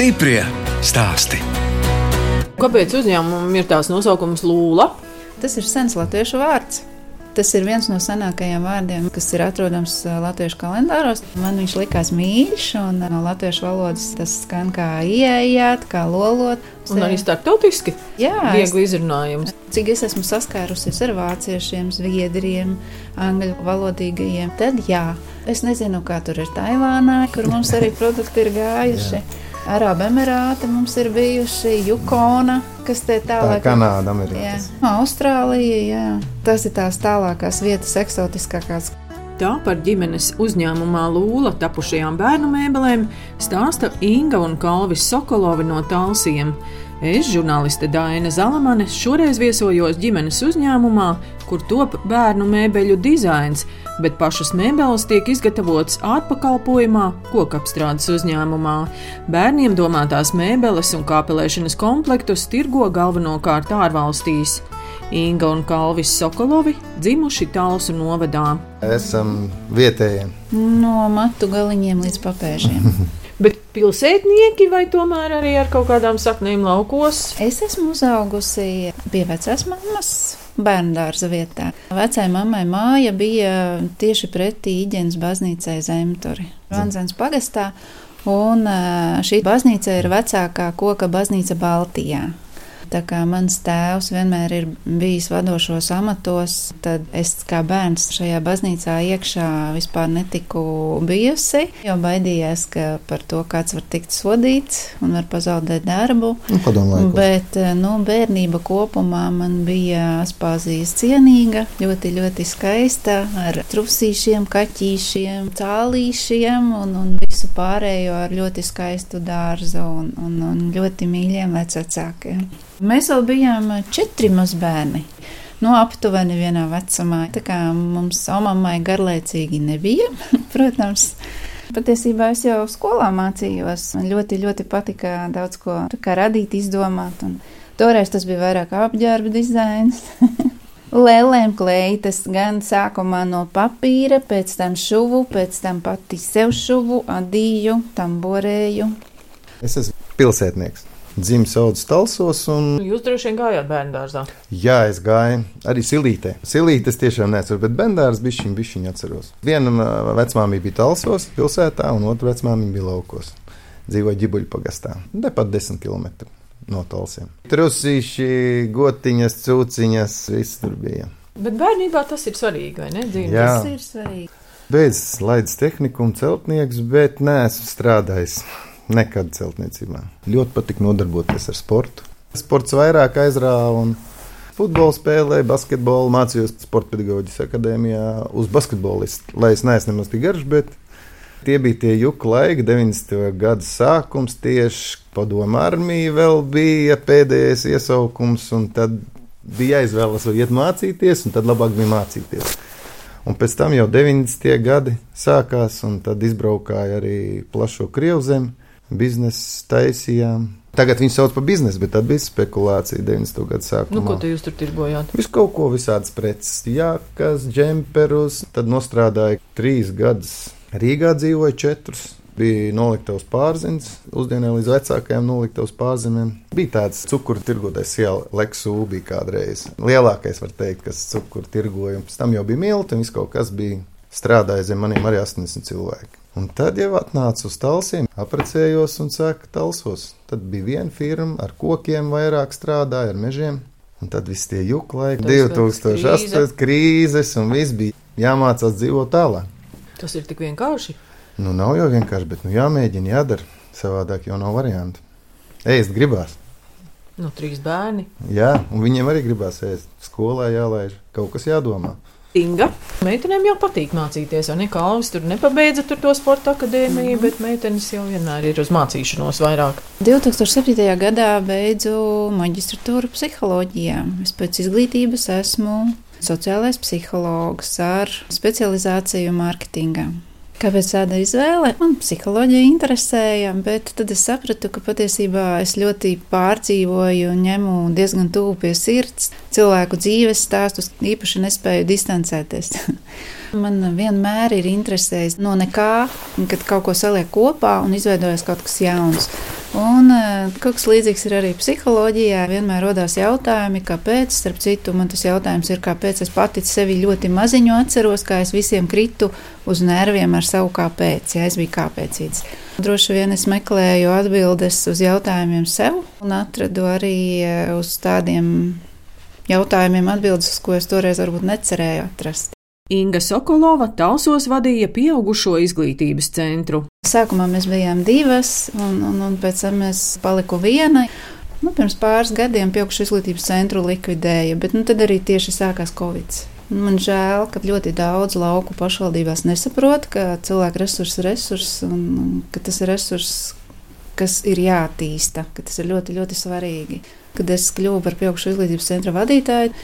Stiprie stāsti. Kāpēc uzņēmumam ir tās nosaukums Lūla? Tas ir sens latviešu vārds. Tas ir viens no senākajiem vārdiem, kas ir atrodams latviešu kalendāros. Man viņš likās mīļš, un no latviešu valodas tas skan kā ieejāt, kā lolot. Un arī starptautiski Jā, es, viegli izrunājums. cik es esmu saskārusies ar vāciešiem, zviedriem, angļu valodīgajiem, tad jā. Es nezinu, kā tur ir Taivānā, kur mums arī produkti ir gājuši. Arābu Emirāti mums ir bijuši Jukona, kas te Tā tālāk. ir Kanāda, Jā, Amerikas. Austrālija, jā. Tas ir tās tālākās vietas, eksotiskākās. Tā par ģimenes uzņēmumā Lūla tapušajām bērnu mēbelēm stāsta Inga un Kalvis Sokolovi no Talsiem. Es, žurnāliste Daina Zalamane, šoreiz viesojos ģimenes uzņēmumā, kur top bērnu mēbeļu dizains, bet pašas mēbeles tiek izgatavotas ārpakalpojumā, kokapstrādes uzņēmumā. Bērniem domātās mēbeles un kāpelēšanas komplektus tirgo galvenokārt ārvalstīs. Inga un Kalvis Sokolovi dzimuši Talsu novadā. Esam vietējie. No matu galiņiem līdz papēžiem. Bet pilsētnieki vai tomēr arī ar kaut kādām saknēm laukos? es esmu uzaugusi pie vecās mammas. Bērnu dārza vietā. Vecai mammai māja bija tieši pretī Iģenes baznīcai Zemturi, Vanzens pagastā. Un ā, šī baznīca ir vecākā koka baznīca Baltijā. Tā kā mans tēvs vienmēr ir bijis vadošos amatos, tad es kā bērns šajā baznīcā iekšā vispār netiku bijusi, jo baidījos ka par to, kāds var tikt sodīts un var pazaudēt darbu. Nu, padomāju, Bet nu, bērnība kopumā man bija Aspāzijas cienīga, ļoti, ļoti skaista, ar trusīšiem, kaķīšiem, cālīšiem un, un visu pārējo ar ļoti skaistu dārzu un, un, un ļoti mīļiem vecākiem. Mēs vēl bijām četri mazbērni. Nu, aptuveni vienā vecumā. Tā kā mums omammai garlaicīgi nebija, protams. Patiesībā es jau skolā mācījos. Man ļoti, ļoti patika daudz ko radīt, izdomāt. Un toreiz tas bija vairāk apģērba dizains. Lēlēm kleitas gan sākumā no papīra, pēc tam šuvu, pēc tam pati sev šuvu, adīju, tamborēju. Es esmu pilsētnieks. Dzimis audzis talsos, un Jūs droši vien gājāt bērnu dārzā. jā, es gāju arī silītē. Silīte es tiešām neatceros, bet bendārs bišķiņ, bišķiņ atceros. Viena vecmāmiņa bija talsos, pilsētā, un otra vecmāmiņa bija laukos. Dzīvoja ģibuļu pagastā, nepat 10 km no talsiem. Trusīši, gotiņas, cūciņas, viss tur bija. Bet bērnībā tas ir svarīgi, vai ne? Dzīves. Jā. Tas ir svarīgi. Beidz slaidas tehniku un celtnieks, bet neesmu strādājis nekad celtniecībā. Ļoti patīk nodarboties ar sportu. Sports vairāk aizrāva un futbolu spēlēju, basketbolu mācījos sporta pedagoģijas akadēmijā uz basketbolistu, lai es neesmu nemaz tik garš, bet tie bija tie juku laiki, 90. gada sākums, tieši padomu armija vēl bija pēdējais iesaukums, un tad bija jāizvēlas vai iet mācīties, un tad labāk bija mācīties. Un pēc tam jau 90. gadi sākās, un tad izbraukāja arī plašo Krievzemi, biznesa taisījām. Tagad viņi sauc par biznesu, bet tad bija spekulācija 90. gadu sākumā. Nu, ko tu jūs tur tirgojāt? Visu kaut ko, visādas preces, jākas, džemperus. Tad nostrādāja trīs gadus. Rīgā dzīvoja četrus. Bija noliktavas pārziņas, uzdienē līdz vecākajām noliktavas pārziņām. Bija tāds cukuru tirgotājs, jau Leksu bija kādreiz. Lielākais, var teikt, kas cukuru tirgoja. Un Pēc tam jau bija milti, un viss kaut kas bija strādājis zem maniem arī 80 cilvēki. Un tad jau atnāca uz talsiem, apprecējos un sāka talsos. Tad bija viena firma ar kokiem, vairāk strādāja ar mežiem. Un tad viss tie juklaiki, Tas 2008 krīzes, un viss bija jāmācās dzīvot tālāk. Tas ir tik vienkārši. Nu, nav jau vienkārši, bet nu, jāmēģina, jādara. Savādāk jau nav variantu. Ēst gribās. Nu, trīs bērni. Jā, un viņiem arī gribās ēst. Skolā jālaiž, kaut kas jādomā. Inga. Meitenēm jau patīk mācīties, vai ne? Kalvis tur nepabeidza tur to sporta akadēmiju, mm -hmm. bet meitenes jau vienmēr ir uz mācīšanos vairāk. 2007. gadā beidzu maģistratūru psiholoģijā. Es pēc izglītības esmu sociālais psihologs ar specializāciju mārketingā. Kāpēc tāda izvēle? Man psiholoģija interesēja, bet tad es sapratu, ka patiesībā es ļoti pārdzīvoju un ņemu diezgan tuvu pie sirds cilvēku dzīves stāstus, īpaši nespēju distancēties. Man vienmēr ir interesējis no nekā, kad kaut ko saliek kopā un izveidojas kaut kas jauns. Un eh, kaut kas līdzīgs ir arī psiholoģijā. Vienmēr radās jautājumi, kāpēc. Starp citu, man tas jautājums ir, kāpēc es pati sevi ļoti maziņu atceros, kā es visiem kritu uz nerviem ar savu kāpēc. Ja es biju kāpēcīgs. Droši vien es meklēju atbildes uz jautājumiem sev un atradu arī eh, uz tādiem jautājumiem atbildes, uz ko es toreiz varbūt necerēju atrast. Inga Sokolova Talsos vadīja pieaugušo izglītības centru. Sākumā mēs bijām divas, un, un, un pēc tam es paliku viena. Nu, pirms pāris gadiem pieaugušo izglītības centru likvidēja, bet nu, tad arī tieši sākās Covid. Man žēl, ka ļoti daudz lauku pašvaldībās nesaprot, ka cilvēku resurss ir resurss un ka tas ir resurss, kas ir jātīsta, ka tas ir ļoti, ļoti svarīgi. Kad es kļuvu par pieaugušo izglītības centra vadītāju,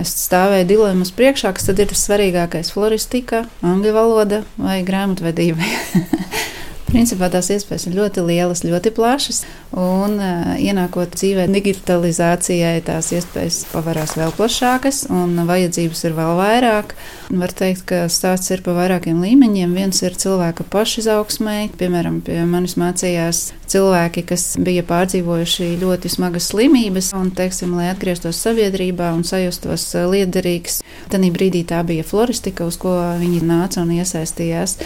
Es stāvēju dilemmas priekšā, kas tad ir tas svarīgākais - floristika, angļu valoda vai grāmatvedība. Principā tās iespējas ir ļoti lielas, ļoti plašas, un uh, ienākot dzīvē, digitalizācijai tās iespējas pavarās vēl plašākas, un vajadzības ir vēl vairāk. Var teikt, ka stāsts ir pa vairākiem līmeņiem. Viens ir cilvēka pašizaugsmē, piemēram, pie manis mācījās cilvēki, kas bija pārdzīvojuši ļoti smagas slimības, un, teiksim, lai atgrieztos sabiedrībā un sajustos liederīgs, tad brīdī tā bija floristika, uz ko viņi nāca un iesaistījās.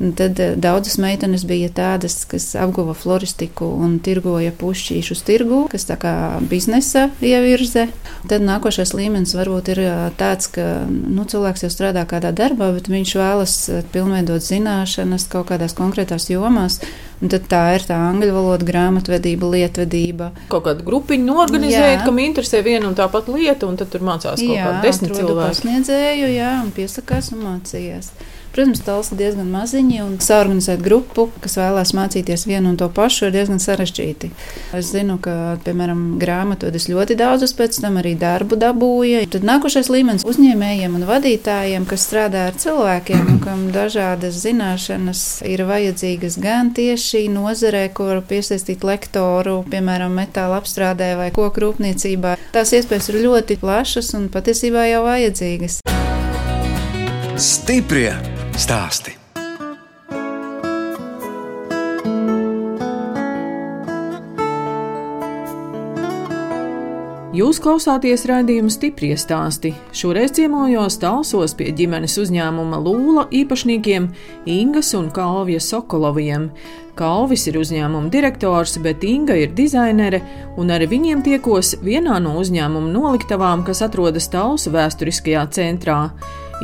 Un tad eh, daudzas meitenes bija tādas, kas apguva floristiku un tirgoja pušķīšus tirgu, kas tā kā biznesa ievirze. Tad nākošais līmenis varbūt ir eh, tāds, ka nu, cilvēks jau strādā kādā darbā, bet viņš vēlas eh, pilnveidot zināšanas kaut kādās konkrētās jomās. Un tad tā ir tā angļu valoda, grāmatvedība, lietvedība. Kaut kādu grupiņu norganizēt, kam interesē viena un tā pati lieta, un tad tur mācās kaut kādi desmit cilvēki. Pasniedzēju, jā, un piesakās un mācījās. Protams, tals ir diezgan maziņi, un saorganizēt grupu, kas vēlās mācīties vienu un to pašu, ir diezgan sarežģīti. Es zinu, ka, piemēram, grāmatvedis ļoti daudzus pēc tam arī darbu dabūja. Tad nākošais līmenis uzņēmējiem un vadītājiem, kas strādā ar cilvēkiem, un kam dažādas zināšanas ir vajadzīgas gan tieši nozarē, kur piesaistīt lektoru, piemēram, metāla apstrādē vai koku rūpniecībā. Tās iespējas ir ļoti plašas un patiesībā jau vajadzīgas. Stiprie stāsti. Jūs klausāties raidījuma stipri stāstī. Šoreiz ciemojos Talsos pie ģimenes uzņēmuma Lūla īpašniekiem Ingas un Kalvija Sokoloviem. Kalvis ir uzņēmuma direktors, bet Inga ir dizainere, un ar viņiem tiekos vienā no uzņēmuma noliktavām, kas atrodas Talsu vēsturiskajā centrā.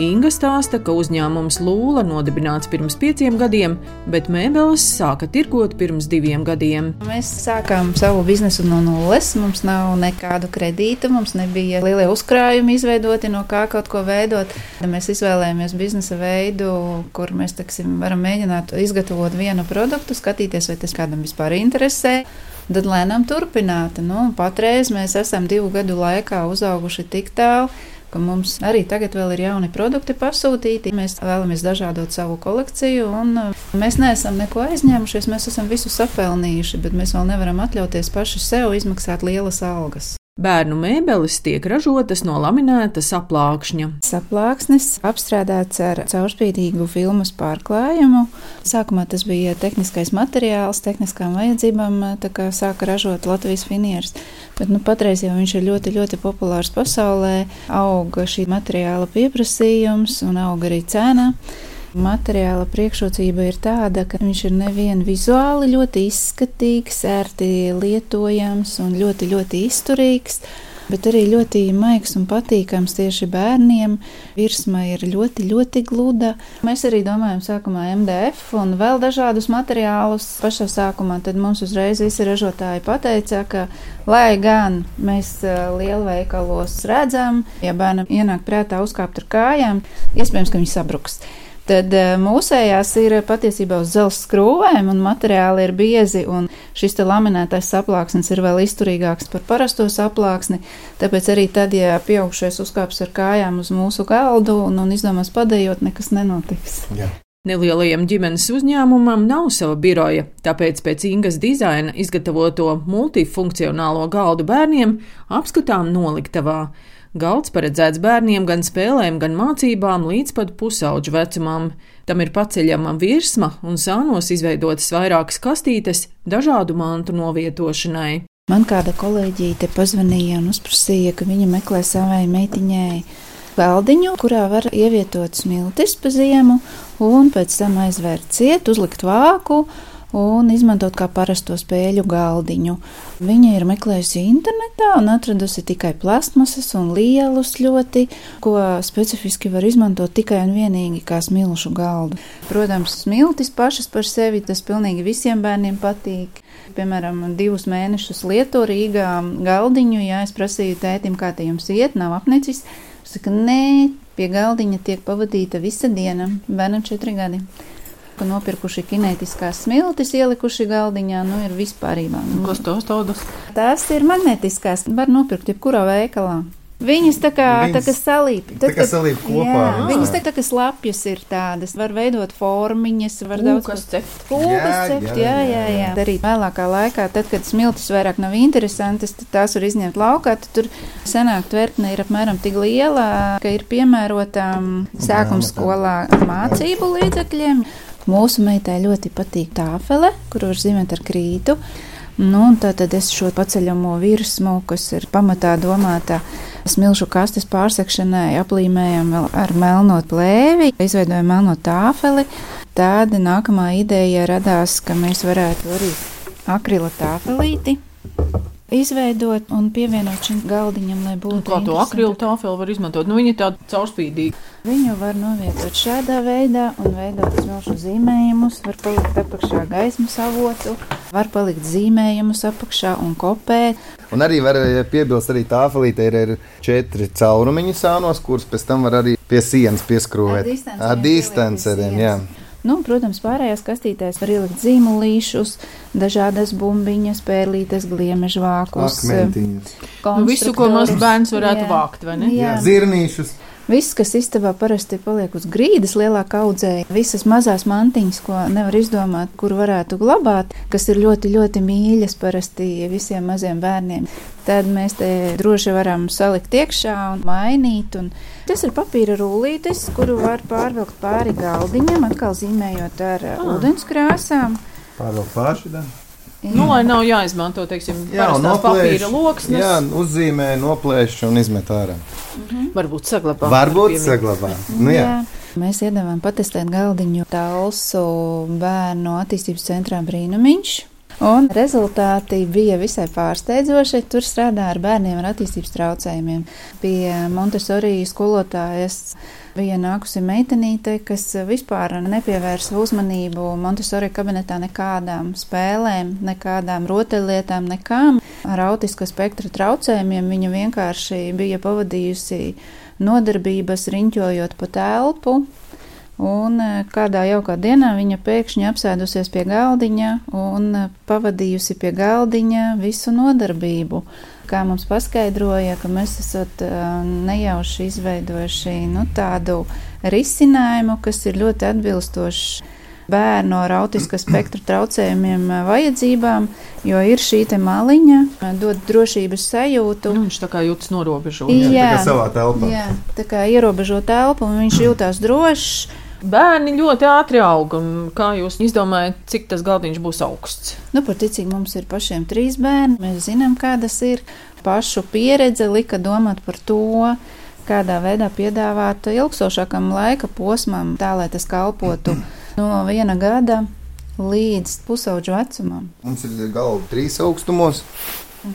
Inga stāsta, ka uzņēmums Lūla nodibināts pirms pieciem gadiem, bet mēbeles sāka tirgot pirms diviem gadiem. Mēs sākām savu biznesu no nulles. Mums nav nekādu kredītu, mums nebija lielie uzkrājumi izveidoti, no kā kaut ko veidot. Mēs izvēlējāmies biznesa veidu, kur mēs teksim, varam mēģināt izgatavot vienu produktu, skatīties, vai tas kādam vispār interesē tad lēnām turpināt. Nu, patreiz mēs esam divu gadu laikā uzauguši tik tālu, ka mums arī tagad vēl ir jauni produkti pasūtīti. Mēs vēlamies dažādot savu kolekciju, un uh, mēs neesam neko aizņēmušies. Mēs esam visu sapelnījuši, bet mēs vēl nevaram atļauties paši sev izmaksāt lielas algas. Bērnu mēbeles tiek ražotas no laminēta saplākšņa. Saplāksnis apstrādāts ar caurspīdīgu filmas pārklājumu. Sākumā tas bija tehniskais materiāls, tehniskām vajadzībām, tā kā sāka ražot Latvijas finieris. Bet nu, patreiz jau viņš ir ļoti, ļoti populārs pasaulē. Auga šī materiāla pieprasījums un auga arī cena. Materiāla priekšrocība ir tāda, ka viņš ir nevien vizuāli ļoti izskatīgs, ērti lietojams un ļoti, ļoti izturīgs bet arī ļoti maigs un patīkams tieši bērniem. Virsma ir ļoti, ļoti gluda. Mēs arī domājam sākumā MDF un vēl dažādus materiālus. Pašā sākumā mums uzreiz visi ražotāji pateica, ka lai gan mēs lielveikalos redzam, ja bērnam ienāk prātā uzkāpt ar kājām, iespējams, ka viņi sabruks. Tad eh, mūsējās ir patiesībā uz dzelzceļa skrūvēm, un materiāli ir biezi, un šis laminētais saplāksnis ir vēl izturīgāks par parasto saplāksni. Tāpēc arī tad, ja pieaugšais uzkāps ar kājām uz mūsu galdu un, un izdomās padējot, nekas nenotiks. Jā. Nelielajam ģimenes uzņēmumam nav sava biroja, tāpēc pēc Ingas dizaina izgatavoto multifunkcionālo galdu bērniem apskatām noliktavā. Galds paredzēts bērniem gan spēlēm, gan mācībām līdz pat pusauģu vecumam. Tam ir paceļama virsma un sānos izveidotas vairākas kastītes dažādu mantu novietošanai. Man kāda kolēģīte pazvanīja un uzprasīja, ka viņa meklē savai meitiņai galdiņu, kurā var ievietot smiltis pa ziemu, un pēc tam aizvērt ciet, uzlikt vāku un izmantot kā parasto spēļu galdiņu. Viņa ir meklējusi internetā un atradusi tikai plasmasas un lielus ļoti, ko specifiski var izmantot tikai un vienīgi kā smilšu galdu. Protams, smiltis pašas par sevi tas pilnīgi visiem bērniem patīk. Piemēram, divus mēnešus lietu Rīgā galdiņu, ja es prasīju tētim, kā te jums iet, nav apnicis. Saka, nē, pie galdiņa tiek pavadīta visa diena, bērnam četri gadi. Ka nopirkuši kinētiskās smiltis, ielikuši galdiņā, nu ir vispārībā. Kas tos taudas? Tās ir magnetiskās, var nopirkt jebkurā veikalā. Viņas tā kā, Viņas tā kā salīp. tā kā salīp kopā, Jā, jā. viņas tā, tā kā slapjas ir tādas, var veidot formiņas, var daudz Kas ko- cept? Kūkas Jā, cept, jā, jā, jā. Darīt vēlākā laikā, tad, kad smiltis vairāk nav interesantas, tad tās var izņemt laukā, tad tur senāk tvertne ir apmēram tik liela, ka ir piemērota sākuma skolā mācību līdzekļiem. Mūsu meitai ļoti patīk tāfele, kur var zīmēt ar krītu. Nu, tad es šo paceļamo virsmu, kas ir pamatā domāta smilšu kastes pārsekšanai, aplīmējam ar melno plēvi, izveidojam melno tāfeli. Tāda nākamā ideja radās, ka mēs varētu arī akrila tāfelīti izveidot un pievienot šim galdiņam, lai būtu. Nu, Kā to akrilu tāfeli var izmantot? Nu, viņi ir tādi caurspīdīgi. Viņu var novietot šādā veidā un veidot smilšu zīmējumus. Var palikt apakšā gaismas avotu, var palikt zīmējumus apakšā un kopēt. Un arī var piebilst, arī tāfelīte ir, ir četri caurumiņi sānos, kurus pēc tam var arī pie sienas pieskrūvēt. Ar pie jā. sienas. Nu, protams, pārējās kastītēs var ielikt zīmolīšus, dažādas bumbiņas, pērlītes, gliemežu vākus. Akmentiņus. Nu, visu, ko mazs bērns varētu Jā. vākt, vai ne? Jā. Jā, zirnīšus. Viss, kas istabā parasti paliek uz grīdas, lielākā audzēja, visas mazās mantiņas, ko nevar izdomāt, kur varētu glabāt, kas ir ļoti, ļoti mīļas parasti visiem maziem bērniem. Tad mēs te droši varam salikt iekšā un mainīt. Un tas ir papīra rullītis, kuru var pārvilkt pāri galdiņam, atkal zīmējot ar ah. ūdenskrāsām. Pārvēl pārši. Da. Nu, lai nav jāizmanto, teiksim, Jā, noplēš. papīra loksnes. Jā, uzzīmē, noplēš un izmet ārā. Varbūt saglabāt. Varbūt Piemīt. saglabā. Nu, jā. Mēs iedavām patestēt galdiņu Talsu bērnu attīstības centrā Brīnumiņš. Un rezultāti bija visai pārsteidzoši. Tur strādā ar bērniem ar attīstības traucējumiem. Pie Montesori skolotājas bija nākusi meitenīte, kas vispār nepievērsa uzmanību Montesori kabinetā nekādām spēlēm, nekādām rotaļlietām, nekām. Ar autisko spektra traucējumiem viņa vienkārši bija pavadījusi nodarbības riņķojot pa telpu. Un eh, kādā jaukā dienā viņa pēkšņi apsēdusies pie galdiņa un eh, pavadījusi pie galdiņa visu nodarbību. Kā mums paskaidroja, ka mēs esam nejauši izveidojuši nu, tādu risinājumu, kas ir ļoti atbilstošs bērnu ar autiska spektra traucējumiem eh, vajadzībām, jo ir šī maliņa, eh, dod drošības sajūtu. Nu, viņš tā kā jūtas norobežots. Jā. Tā kā savā telpā. Jā, tā kā ierobežo telpu, un viņš jūtās drošs. Bērni ļoti ātri aug. un Kā jūs izdomājat, cik tas galdiņš būs augsts? Nu, par ticīgi mums ir pašiem trīs bērni. Mēs zinām, kādas ir. Pašu pieredze lika domāt par to, kādā veidā piedāvāt ilgstošākam laika posmam, tā lai tas kalpotu no viena gada līdz pusauģu vecumam. Mums ir galva trīs augstumos.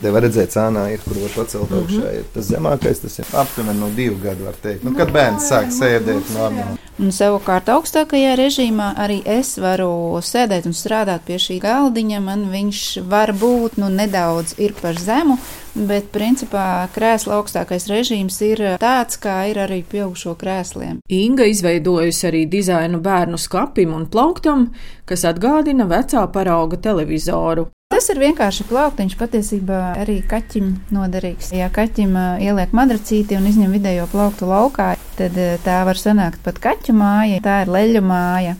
Te var redzēt, cēnā ir, kur var pacelt augšā. Ir tas zemākais, tas ir aptuveni no divu gadu, var teikt. Nu, kad bērns sāk sēdēt normāli. Un savukārt augstākajā režīmā arī es varu sēdēt un strādāt pie šī galdiņa. Man viņš var būt nu, nedaudz ir par zemu, bet principā krēsla augstākais režīms ir tāds, kā ir arī pieaugušo krēsliem. Inga izveidojusi arī dizainu bērnu skapim un plauktam, kas atgādina vecā parauga televizoru. Tas ir vienkārši plauktiņš, patiesībā arī kaķim noderīgs. Ja kaķim ieliek madracīti un izņem vidējo plauktu laukā, tad tā var sanākt pat kaķu māja, tā ir leļu māja.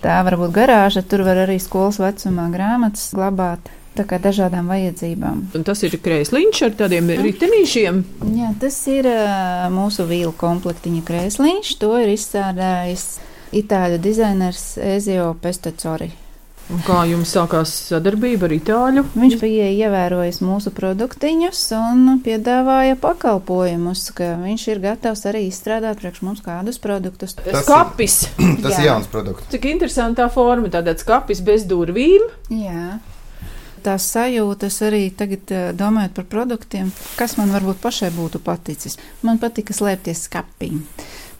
Tā var būt garāža, tur var arī skolas vecumā grāmatas glabāt. tā kā dažādām vajadzībām. Un tas ir krēsliņš ar tādiem ritenīšiem. Jā, tas ir mūsu vīlu komplektiņa krēsliņš. To ir izstrādājis itāļu dizainers Ezio Pestacori. Un kā jums sākās sadarbība ar Itāļu? Viņš bija ievērojis mūsu produktiņus un piedāvāja pakalpojumus, ka viņš ir gatavs arī izstrādāt priekš mums kādus produktus. Tas skapis. Tas ir Jā. jauns produkts. Cik interesantā forma, tāda skapis bez durvīm. Jā. Tās sajūtas arī tagad, eh, domājot par produktiem, kas man varbūt pašai būtu paticis. Man patika slēpties skapī.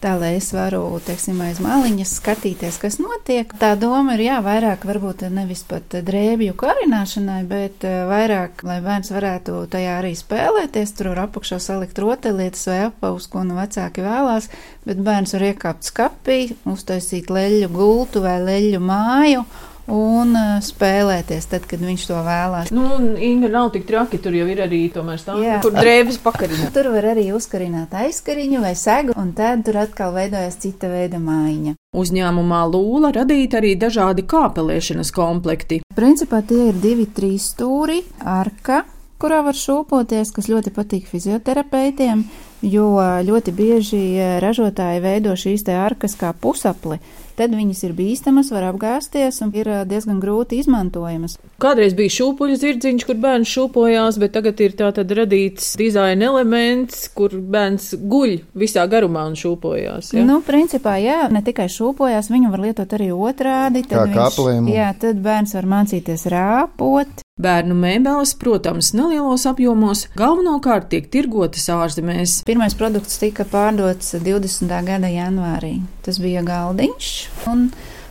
Tā lai es varu, teiksim, aiz maliņas skatīties, kas notiek. Tā doma ir, jā, vairāk varbūt nevis pat drēbju karināšanai, bet eh, vairāk, lai bērns varētu tajā arī spēlēties, tur var apakšā salikt rotaļlietas vai apaus, ko nu vecāki vēlās, bet bērns var iekāpt skapī, uztaisīt leļu gultu vai leļu māju un uh, spēlēties tad, kad viņš to vēlās. Nu, Inga nav tik traki, tur jau ir arī tomēr stāvoklis, kur drēbes pakarināt. Tur var arī uzkarināt aizkariņu vai segu, un tad tur atkal veidojas cita veida mājiņa. Uzņēmumā Lūla radīta arī dažādi kāpelēšanas komplekti. Principā tie ir divi, trīs stūri, arka, kurā var šūpoties, kas ļoti patīk fizioterapeitiem, jo ļoti bieži eh, ražotāji veido šīs te arkas kā pusapli. Tad viņas ir bīstamas, var apgāzties un ir eh, diezgan grūti izmantojamas. Kādreiz bija šūpuļu zirdziņš, kur bērns šūpojās, bet tagad ir tā tad radīts dizaina elements, kur bērns guļ visā garumā un šūpojās. Ja? Nu, principā, jā, ne tikai šūpojās, viņu var lietot arī otrādi. Kā kāplējumu. Jā, tad bērns var mācīties rāpot. Bērnu mēbeles, protams, nelielos apjomos, galvenokārt tiek tirgotas ārzemēs. Pirmais produkts tika pārdots 20. gada janvārī. Tas bija galdiņš, un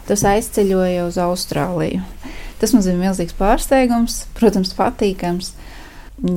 tas aizceļoja uz Austrāliju. Tas mums bija milzīgs pārsteigums, protams, patīkams.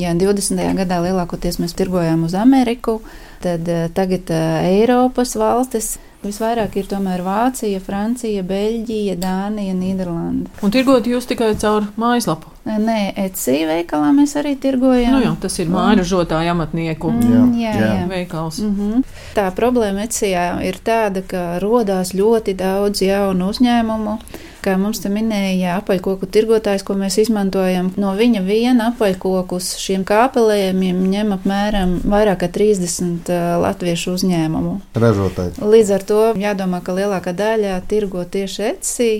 Ja 20. gadā lielākoties mēs tirgojām uz Ameriku, tad eh, tagad eh, Eiropas valstis visvairāk ir tomēr Vācija, Francija, Beļģija, Dānija, Nīderlanda. Un tirgot jūs tikai caur mājaslapu. Nē, Etsy veikalā mēs arī tirgojam. Nu, jā, tas ir mājražotāju amatnieku Mm, jā, Jā, jā. veikals. Mm -hmm. Tā problēma Etsijā ir tāda, ka rodās ļoti daudz jaunu uzņēmumu. Kā mums te minēja apaļkoku tirgotājs, ko mēs izmantojam, no viņa viena apaļkokus šiem kāpelējumiem ņem apmēram vairāk kā 30 uh, latviešu uzņēmumu. Ražotāji. Līdz ar to jādomā, ka lielākā daļa tirgo tieši Etsy.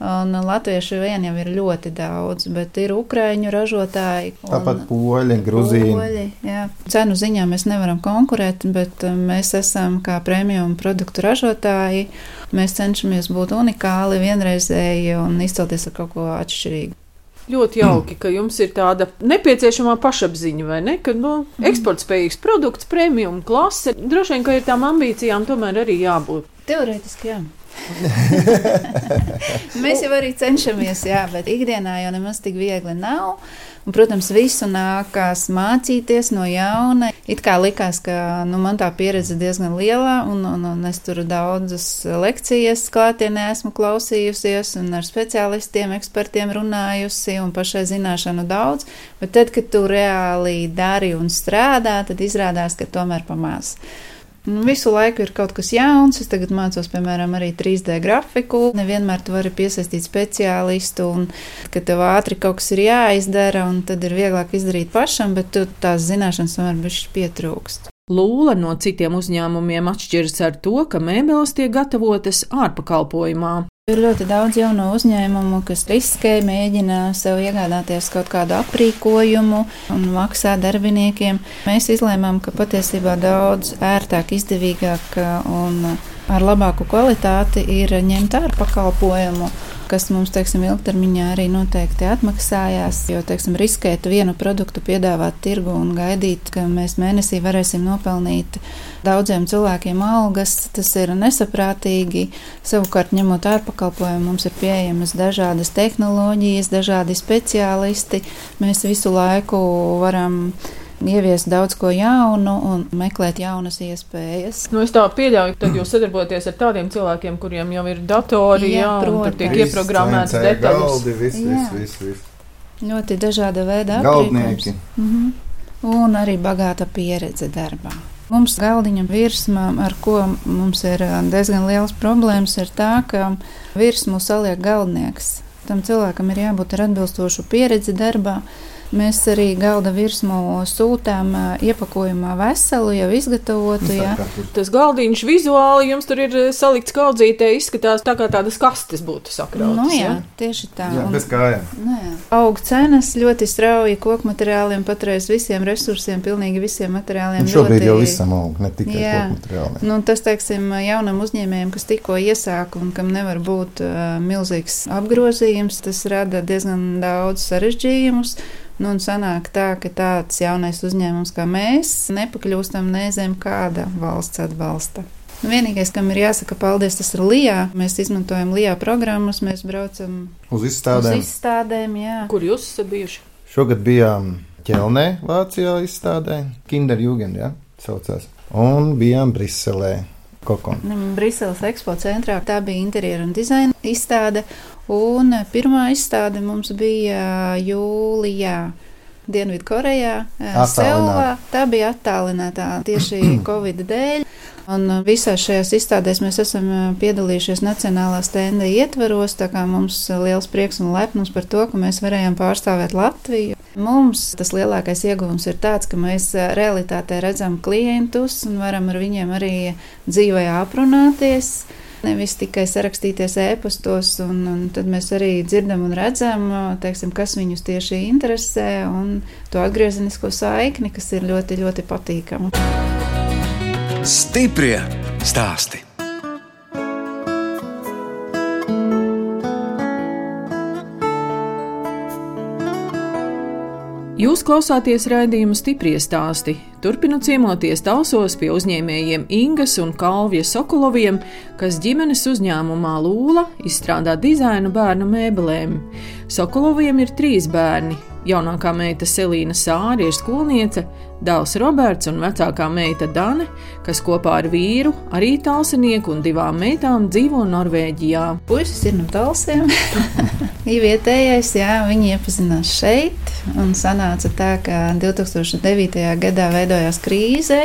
Un latviešu vien jau ir ļoti daudz, bet ir ukrāņu ražotāji. un- Tāpat poļi, grūzīni. Cenu ziņā mēs nevaram konkurēt, bet um, mēs esam kā premium produktu ražotāji. Mēs cenšamies būt unikāli, vienreizēji un izcelties ar kaut ko atšķirīgu. Ļoti jauki, ka jums ir tāda nepieciešamā pašapziņa, vai ne? Ka nu, eksportspējīgs produkts, premium klase. Droši vien, ka ir tām ambīcijām tomēr arī jābūt. Teorētiski, jā. Mēs jau arī cenšamies, jā, bet ikdienā jau nemaz tik viegli nav. Un, protams, visu nākās mācīties no jauna. It kā likās, ka nu, man tā pieredze diezgan liela, un, un, un es tur daudzas lekcijas klātienē esmu klausījusies, un ar speciālistiem, ekspertiem runājusi, un pašai zināšanu daudz. Bet tad, kad tu reāli dari un strādā, tad izrādās, ka tomēr pamāc. Nu, Visu laiku ir kaut kas jauns. Es tagad mācos, piemēram, arī 3D grafiku. Nevienmēr tu vari piesaistīt speciālistu, un ka tev ātri kaut kas ir jāizdara, un tad ir vieglāk izdarīt pašam, bet tu tās zināšanas tomēr pietrūkst. Lūla no citiem uzņēmumiem atšķiras ar to, ka mēbeles tiek gatavotas ārpakalpojumā. Ir ļoti daudz jaunu uzņēmumu, kas riskē, mēģina sev iegādāties kaut kādu aprīkojumu un maksā darbiniekiem. Mēs izlēmām, ka patiesībā daudz ērtāk, izdevīgāk un ar labāku kvalitāti ir ņemt ārā pakalpojumu. Kas mums, teiksim, ilgtermiņā arī noteikti atmaksājās. Jo, teiksim, riskēt vienu produktu, piedāvāt tirgu un gaidīt, ka mēs mēnesī varēsim nopelnīt daudziem cilvēkiem algas, tas ir nesaprātīgi. Savukārt, ņemot ārpakalpojumu, mums ir pieejamas dažādas tehnoloģijas, dažādi speciālisti. Mēs visu laiku varam ieviest daudz ko jaunu un meklēt jaunas iespējas. Nu, es tā pieļauju, ka jūs sadarbojaties ar tādiem cilvēkiem, kuriem jau ir datori, jā, Jā, un tur protams. tiek ieprogrammēts detaļas. Galdi, viss, Jā. viss, viss, viss. Ļoti dažāda veida Galdnieki. Mhm. Un arī bagāta pieredze darbā. Mums galdiņa virsma, ar ko mums ir ā, diezgan liels problēmas, ir tā, ka virsmu saliek galdnieks. tam cilvēkam ir jābūt ar atbilstošu pieredzi darbā. Mēs arī galda virsmu sūtām iepakojumā veselu, jau izgatavotu. Jā. Tas galdiņš vizuāli jums tur ir salikts kaudzītē, izskatās tā kā tādas kastes būtu sakrautas. Nu, jā, tieši tā. Jā, bez kājām. Nu, jā. Aug cenas ļoti strauji koku materiāliem, patreiz visiem resursiem, pilnīgi visiem materiāliem. Un šobrīd ļoti... jau visam aug, ne tikai Jā. koku materiāli. Nu, tas, teiksim, jaunam uzņēmējam, kas tikko iesāk un kam nevar būt uh, milzīgs apgrozījums, tas rada diezgan daudz sarežģījumus. Nu, un sanāk tā, ka tāds jaunais uzņēmums kā mēs nepakļūstam nezem kāda valsts atbalsta. Nu, vienīgais, kam ir jāsaka paldies, tas ir LIBE. Mēs izmantojam LIBE programmas, mēs braucam Uz uz izstādēm. izstādēm. Jā. Kur jūs esat bijuši? Šogad bijām Ķelnē, Vācijā izstādē, Kinderjugend, ja, saucās. Un bijām Briselē, Kokon. Mm, Briseles ekspo centrā tā bija interjera un dizaina izstāde. Un pirmā izstāde mums bija jūlijā. Dienvidkorejā, Attālināta. Seulā. Tā bija attālinātā tieši Covid dēļ. Un uh, visās šajās izstādēs mēs esam uh, piedalījušies Nacionālā stenda ietveros, tā kā mums uh, liels prieks un lepnums par to, ka mēs varējām pārstāvēt Latviju. Mums tas lielākais ieguvums ir tāds, ka mēs uh, realitātē redzam klientus un varam ar viņiem arī dzīvē aprunāties. Nevis tikai sarakstīties ēpastos, un, un tad mēs arī dzirdam un redzam, teiksim, kas viņus tieši interesē, un to atgriezenisko saikni, kas ir ļoti, ļoti patīkama. Stiprie stāsti. Jūs klausāties raidījuma stipri stāstī. Turpinot ciemoties tausos pie uzņēmējiem Ingas un Kalvija Sokoloviem, kas ģimenes uzņēmumā Lūla izstrādā dizainu bērnu mēbelēm. Sokoloviem ir trīs bērni. Jaunākā meita Selīna Sāra ir skolniece, dēls Roberts un vecākā meita Dane, kas kopā ar vīru, arī tālsinieku un divām meitām dzīvo Norvēģijā. Puisis ir no talsiem. Ir vietējais, jā, viņi iepazinās šeit. Un sanāca tā, ka 2009. gadā veidojās krīze.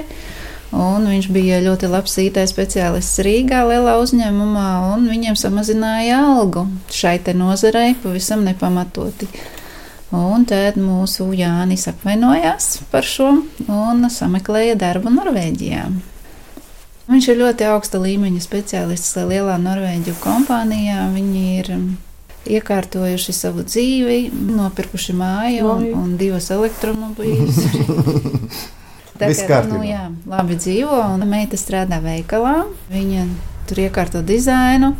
Un viņš bija ļoti labs IT speciālists Rīgā, lielā uzņēmumā, un viņiem samazināja algu šai nozarei pavisam nepamatoti. Un tad mūsu Jānis apvainojās par šo un sameklēja darbu Norvēģijā. Viņš ir ļoti augsta līmeņa speciālists lielā Norvēģiju kompānijā. Viņi ir iekārtojuši savu dzīvi, nopirkuši māju un, un divas elektromobīļus. Tā Viss kā, kārtībā. nu, jā, labi dzīvo, un meita strādā veikalā. Viņa tur iekārto dizainu.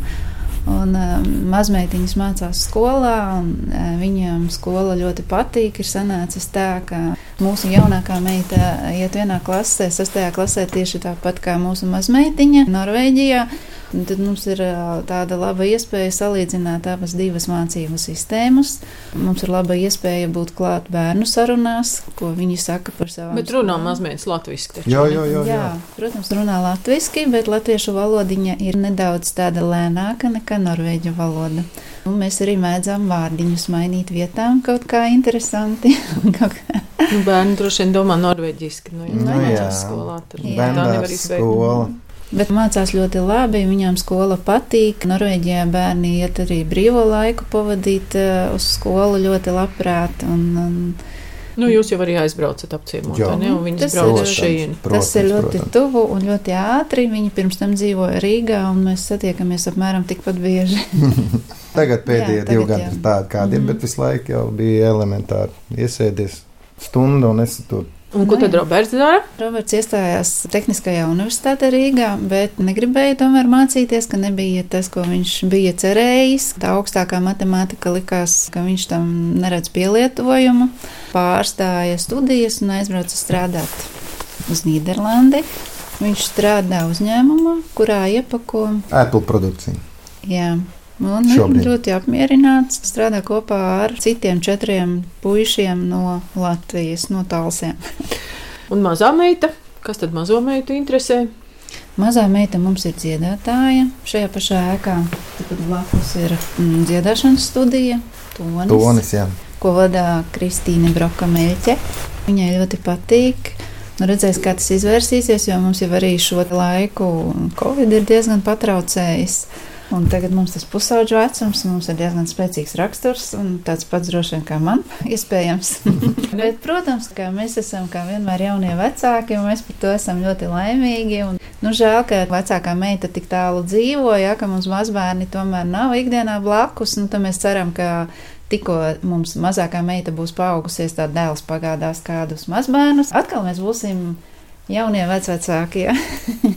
Un uh, mazmeitiņas mācās skolā, un uh, viņam skola ļoti patīk. Ir sanācis tā, ka mūsu jaunākā meita iet vienā klasē, sastajā klasē tieši tāpat kā mūsu mazmeitiņa Norvēģijā. Un tad mums ir tāda laba iespēja salīdzināt abas divas mācību sistēmas. Mums ir laba iespēja būt klāt bērnu sarunās, ko viņi saka par savām Bet runā skolām. mazliet latviešu. Jā, jā, jā. jā. Jā, protams, runā latviešu, bet latviešu valodiņa ir nedaudz tāda lēnāka nekā norvēģu valoda. Un mēs arī mēdzam vārdiņus mainīt vietām, kaut kā interesanti. Kaut kā- Nu, bērni droši vien domā norvēģiski. Nu, jā, Nu, nu, jā. skolā tur Jā. tā nevar izbeigt. skola. bet mācās ļoti labi, viņām skola patīk. Norvēģijā bērni iet arī brīvo laiku pavadīt eh, uz skolu ļoti labprāt. Un, un Nu, jūs jau arī aizbraucat apciemot, ne? Un viņas Tas brauc ir- uz šejienu. tas ir ļoti tuvu un ļoti ātri. Viņi pirms tam dzīvoja Rīgā, un mēs satiekamies apmēram tikpat bieži. Tagad pēdējie Jā, divi tagad gadi jā. ir tādi, kādi ir, Mhm. bet visu laiku jau bija elementāri iesēdies stundu un es tur Un ko Nu, tad. Roberts dara? Roberts iestājās Tehniskajā universitātē Rīgā, bet negribēja tomēr mācīties, ka nebija tas, ko viņš bija cerējis. Tā augstākā matemātika likās, ka viņš tam neredz pielietojumu. Pārstāja studijas un aizbrauca strādāt uz Nīderlandi. Viņš strādā uzņēmumā, kurā iepako. Apple produkciju. Jā. Un Šobrīd. viņš ļoti apmierināts. Strādā kopā ar citiem četriem puišiem no Latvijas, no Talsiem. Un mazā meita? Kas tad mazo meitu interesē? Mazā meita mums ir dziedātāja. Šajā pašā ēkā blakus ir mm, dziedāšanas studija, tonis, Tonis, jā. ko vada Kristīne Broka Meļķe. Viņai ļoti patīk. Nu, redzēs, kā tas izvērsīsies, jo mums jau arī šo laiku Covid ir diezgan patraucējis. Un tagad mums tas pusauģu vecums, mums ir diezgan spēcīgs raksturs un tāds pats droši vien kā man, iespējams. Bet, protams, ka mēs esam kā vienmēr jaunie vecāki, un mēs par to esam ļoti laimīgi. Un, nu, žēl, ka vecākā meita tik tālu dzīvoja, ka mums mazbērni tomēr nav ikdienā blakus. Nu, tad mēs ceram, ka tikko mums mazākā meita būs paaugusies, tad dēls pagādās kādus mazbērnus. Atkal mēs būsim jaunie vecvecākie.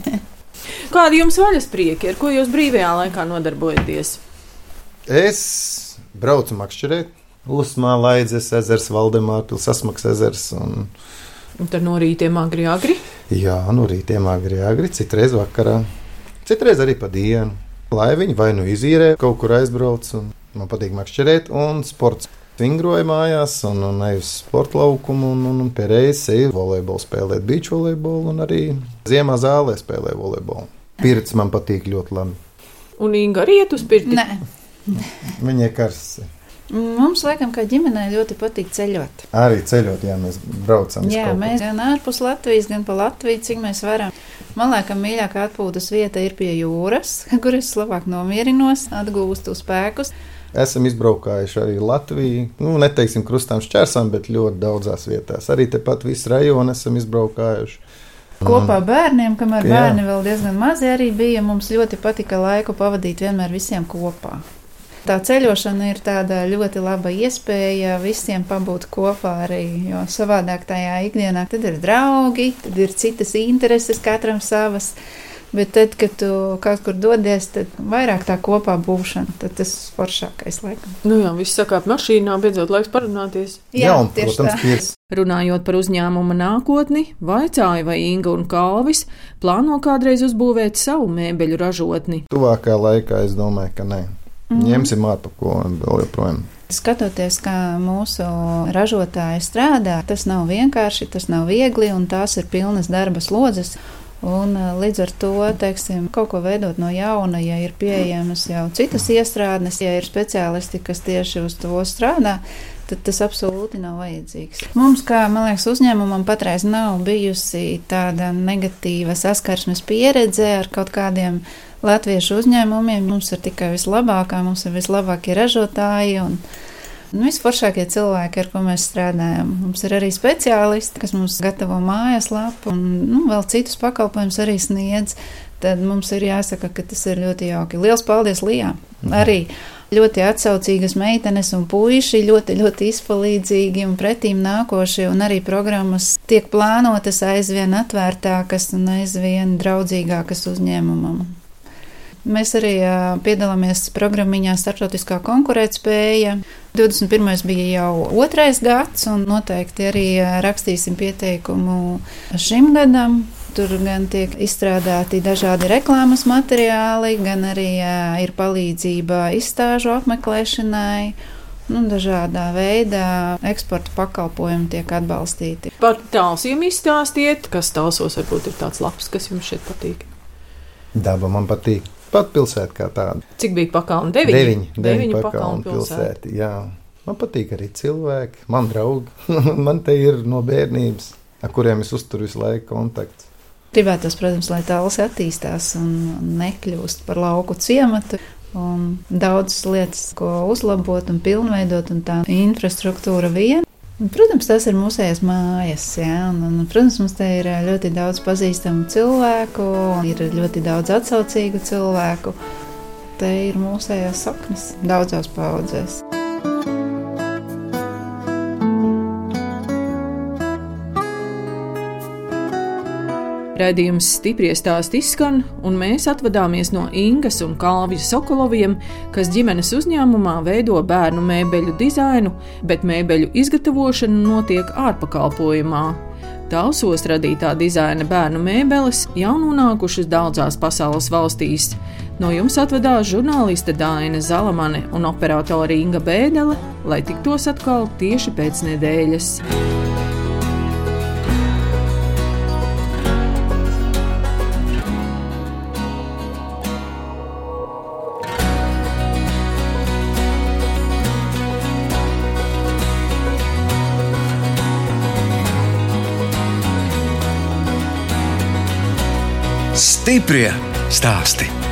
Kādi jums vaļas prieki, ar ko jūs brīvajā laikā nodarbojaties? Es braucu makšķerēt, Usmā, Laidzes ezers, Valdemāra pils, Asmaks ezers. Un... Un tad no rītiem agri agri? Jā, no rītiem agri agri, citreiz vakarā, citreiz arī pa dienu. Lai viņi vai nu izīrē, kaut kur aizbrauc, un man patīk makšķerēt, un sports. Vingroju mājās, un, un eju uz sporta laukumu, un, un, un pie reizes eju volejbolu spēlēt, beach volejbolu, un arī ziemā zālē spēlēju volejbolu. Pirts man patīk ļoti labi. Un Inga arī iet uz pirti? Nē. Viņa ir karsts. Mums, laikam, kā ģimenei ļoti patīk ceļot. Arī ceļot, ja mēs braucam. Jā, mēs gan ārpus Latvijas, gan pa Latviju, cik mēs varam. Man liekas, mīļākā atpūtas vieta ir pie jūras, kur es labāk nomierinos, atgūstu spēkus. Esam izbraukājuši arī Latviju. Nu, neteiksim, krustām šķērsām, bet ļoti daudzās vietās. Arī tepat visu rajonu esam izbraukājuši. Kopā ar bērniem, kamēr Jā. bērni vēl diezgan mazi arī bija, mums ļoti patika laiku pavadīt vienmēr visiem kopā. Tā ceļošana ir tāda ļoti laba iespēja visiem pabūt kopā arī, jo savādāk tajā ikdienā tad ir draugi, tad ir citas intereses, katram savas. Bet tad, kad tu kaut kur dodies, tad vairāk tā kopā būšana, tad tas ir foršākais laikam. Nu jā, viss sakāt mašīnā, beidzot laiks parunāties. Jā, un, tieši protams, tā. piec. Runājot par uzņēmuma nākotni, vaicāja, vai Inga un Kalvis plāno kādreiz uzbūvēt savu mēbeļu ražotni. Tuvākā laikā es domāju, ka nē. Mhm. Ņemsim ārpakojumu vēl joprojām. Skatoties, kā mūsu ražotāji strādā, tas nav vienkārši, tas nav viegli, un tās ir pilnas darba slodzes. Un, eh, līdz ar to, teiksim, kaut ko veidot no jauna, ja ir pieejamas jau citas iestrādes, ja ir speciālisti, kas tieši uz to strādā, tad tas absolūti nav vajadzīgs. Mums, kā man liekas, uzņēmumam patreiz nav bijusi tāda negatīva saskarsmes pieredze ar kaut kādiem latviešu uzņēmumiem. Mums ir tikai vislabākā, mums ir vislabākie ražotāji. Un, Nu, visforšākie cilvēki, ar ko mēs strādājam. Mums ir arī speciālisti, kas mums gatavo mājaslapu un nu, vēl citus pakalpojumus arī sniedz. Tad mums ir jāsaka, ka tas ir ļoti jauki. Lielas paldies Lijā! Arī ļoti atsaucīgas meitenes un puiši, ļoti, ļoti izpalīdzīgi un pretīm nākošie, un arī programmas tiek plānotas aizvien atvērtākas un aizvien draudzīgākas uzņēmumam. Mēs arī piedalāmies programmiņā Startautiskā konkurētspēja. 21. bija jau otrais gads, un noteikti arī rakstīsim pieteikumu šim gadam. Tur gan tiek izstrādāti dažādi reklāmas materiāli, gan arī ir palīdzība izstāžu apmeklēšanai. Nu, dažādā veidā eksporta pakalpojumi tiek atbalstīti. Par tālsiem izstāstiet, kas tālsos varbūt ir tāds labs, kas jums šeit patīk. Daba man patīk. Pat pilsēta kā tāda. Cik bija pakalni? Deviņi. Deviņi, deviņi pakalnu pakalnu pilsēta. pilsēti. Jā. Man patīk arī cilvēki, man draugi. man te ir no bērnības, ar kuriem es uzturu visu laiku kontaktu. Gribētos, protams, lai tāls attīstās un nekļūst par lauku ciematu. Un daudzas lietas, ko uzlabot un pilnveidot, un tā infrastruktūra viena. Protams, tas ir mūsējas mājas, jā, un, un, protams, mums te ir ļoti daudz pazīstamu cilvēku, ir ļoti daudz atsaucīgu cilvēku. Te ir mūsējās saknes daudzās paudzēs. Radījums stipri stāst izskan, un mēs atvadāmies no Ingas un Kalvijas Sokoloviem, kas ģimenes uzņēmumā veido bērnu mēbeļu dizainu, bet mēbeļu izgatavošana notiek ārpakalpojumā. Talsos radītā dizaina bērnu mēbeles jau nonākušas daudzās pasaules valstīs. No jums atvedās žurnāliste Dāna Zalamane un operātore Inga Bēdelē, lai tiktos atkal tieši pēc nedēļas. Stiprie stāsti.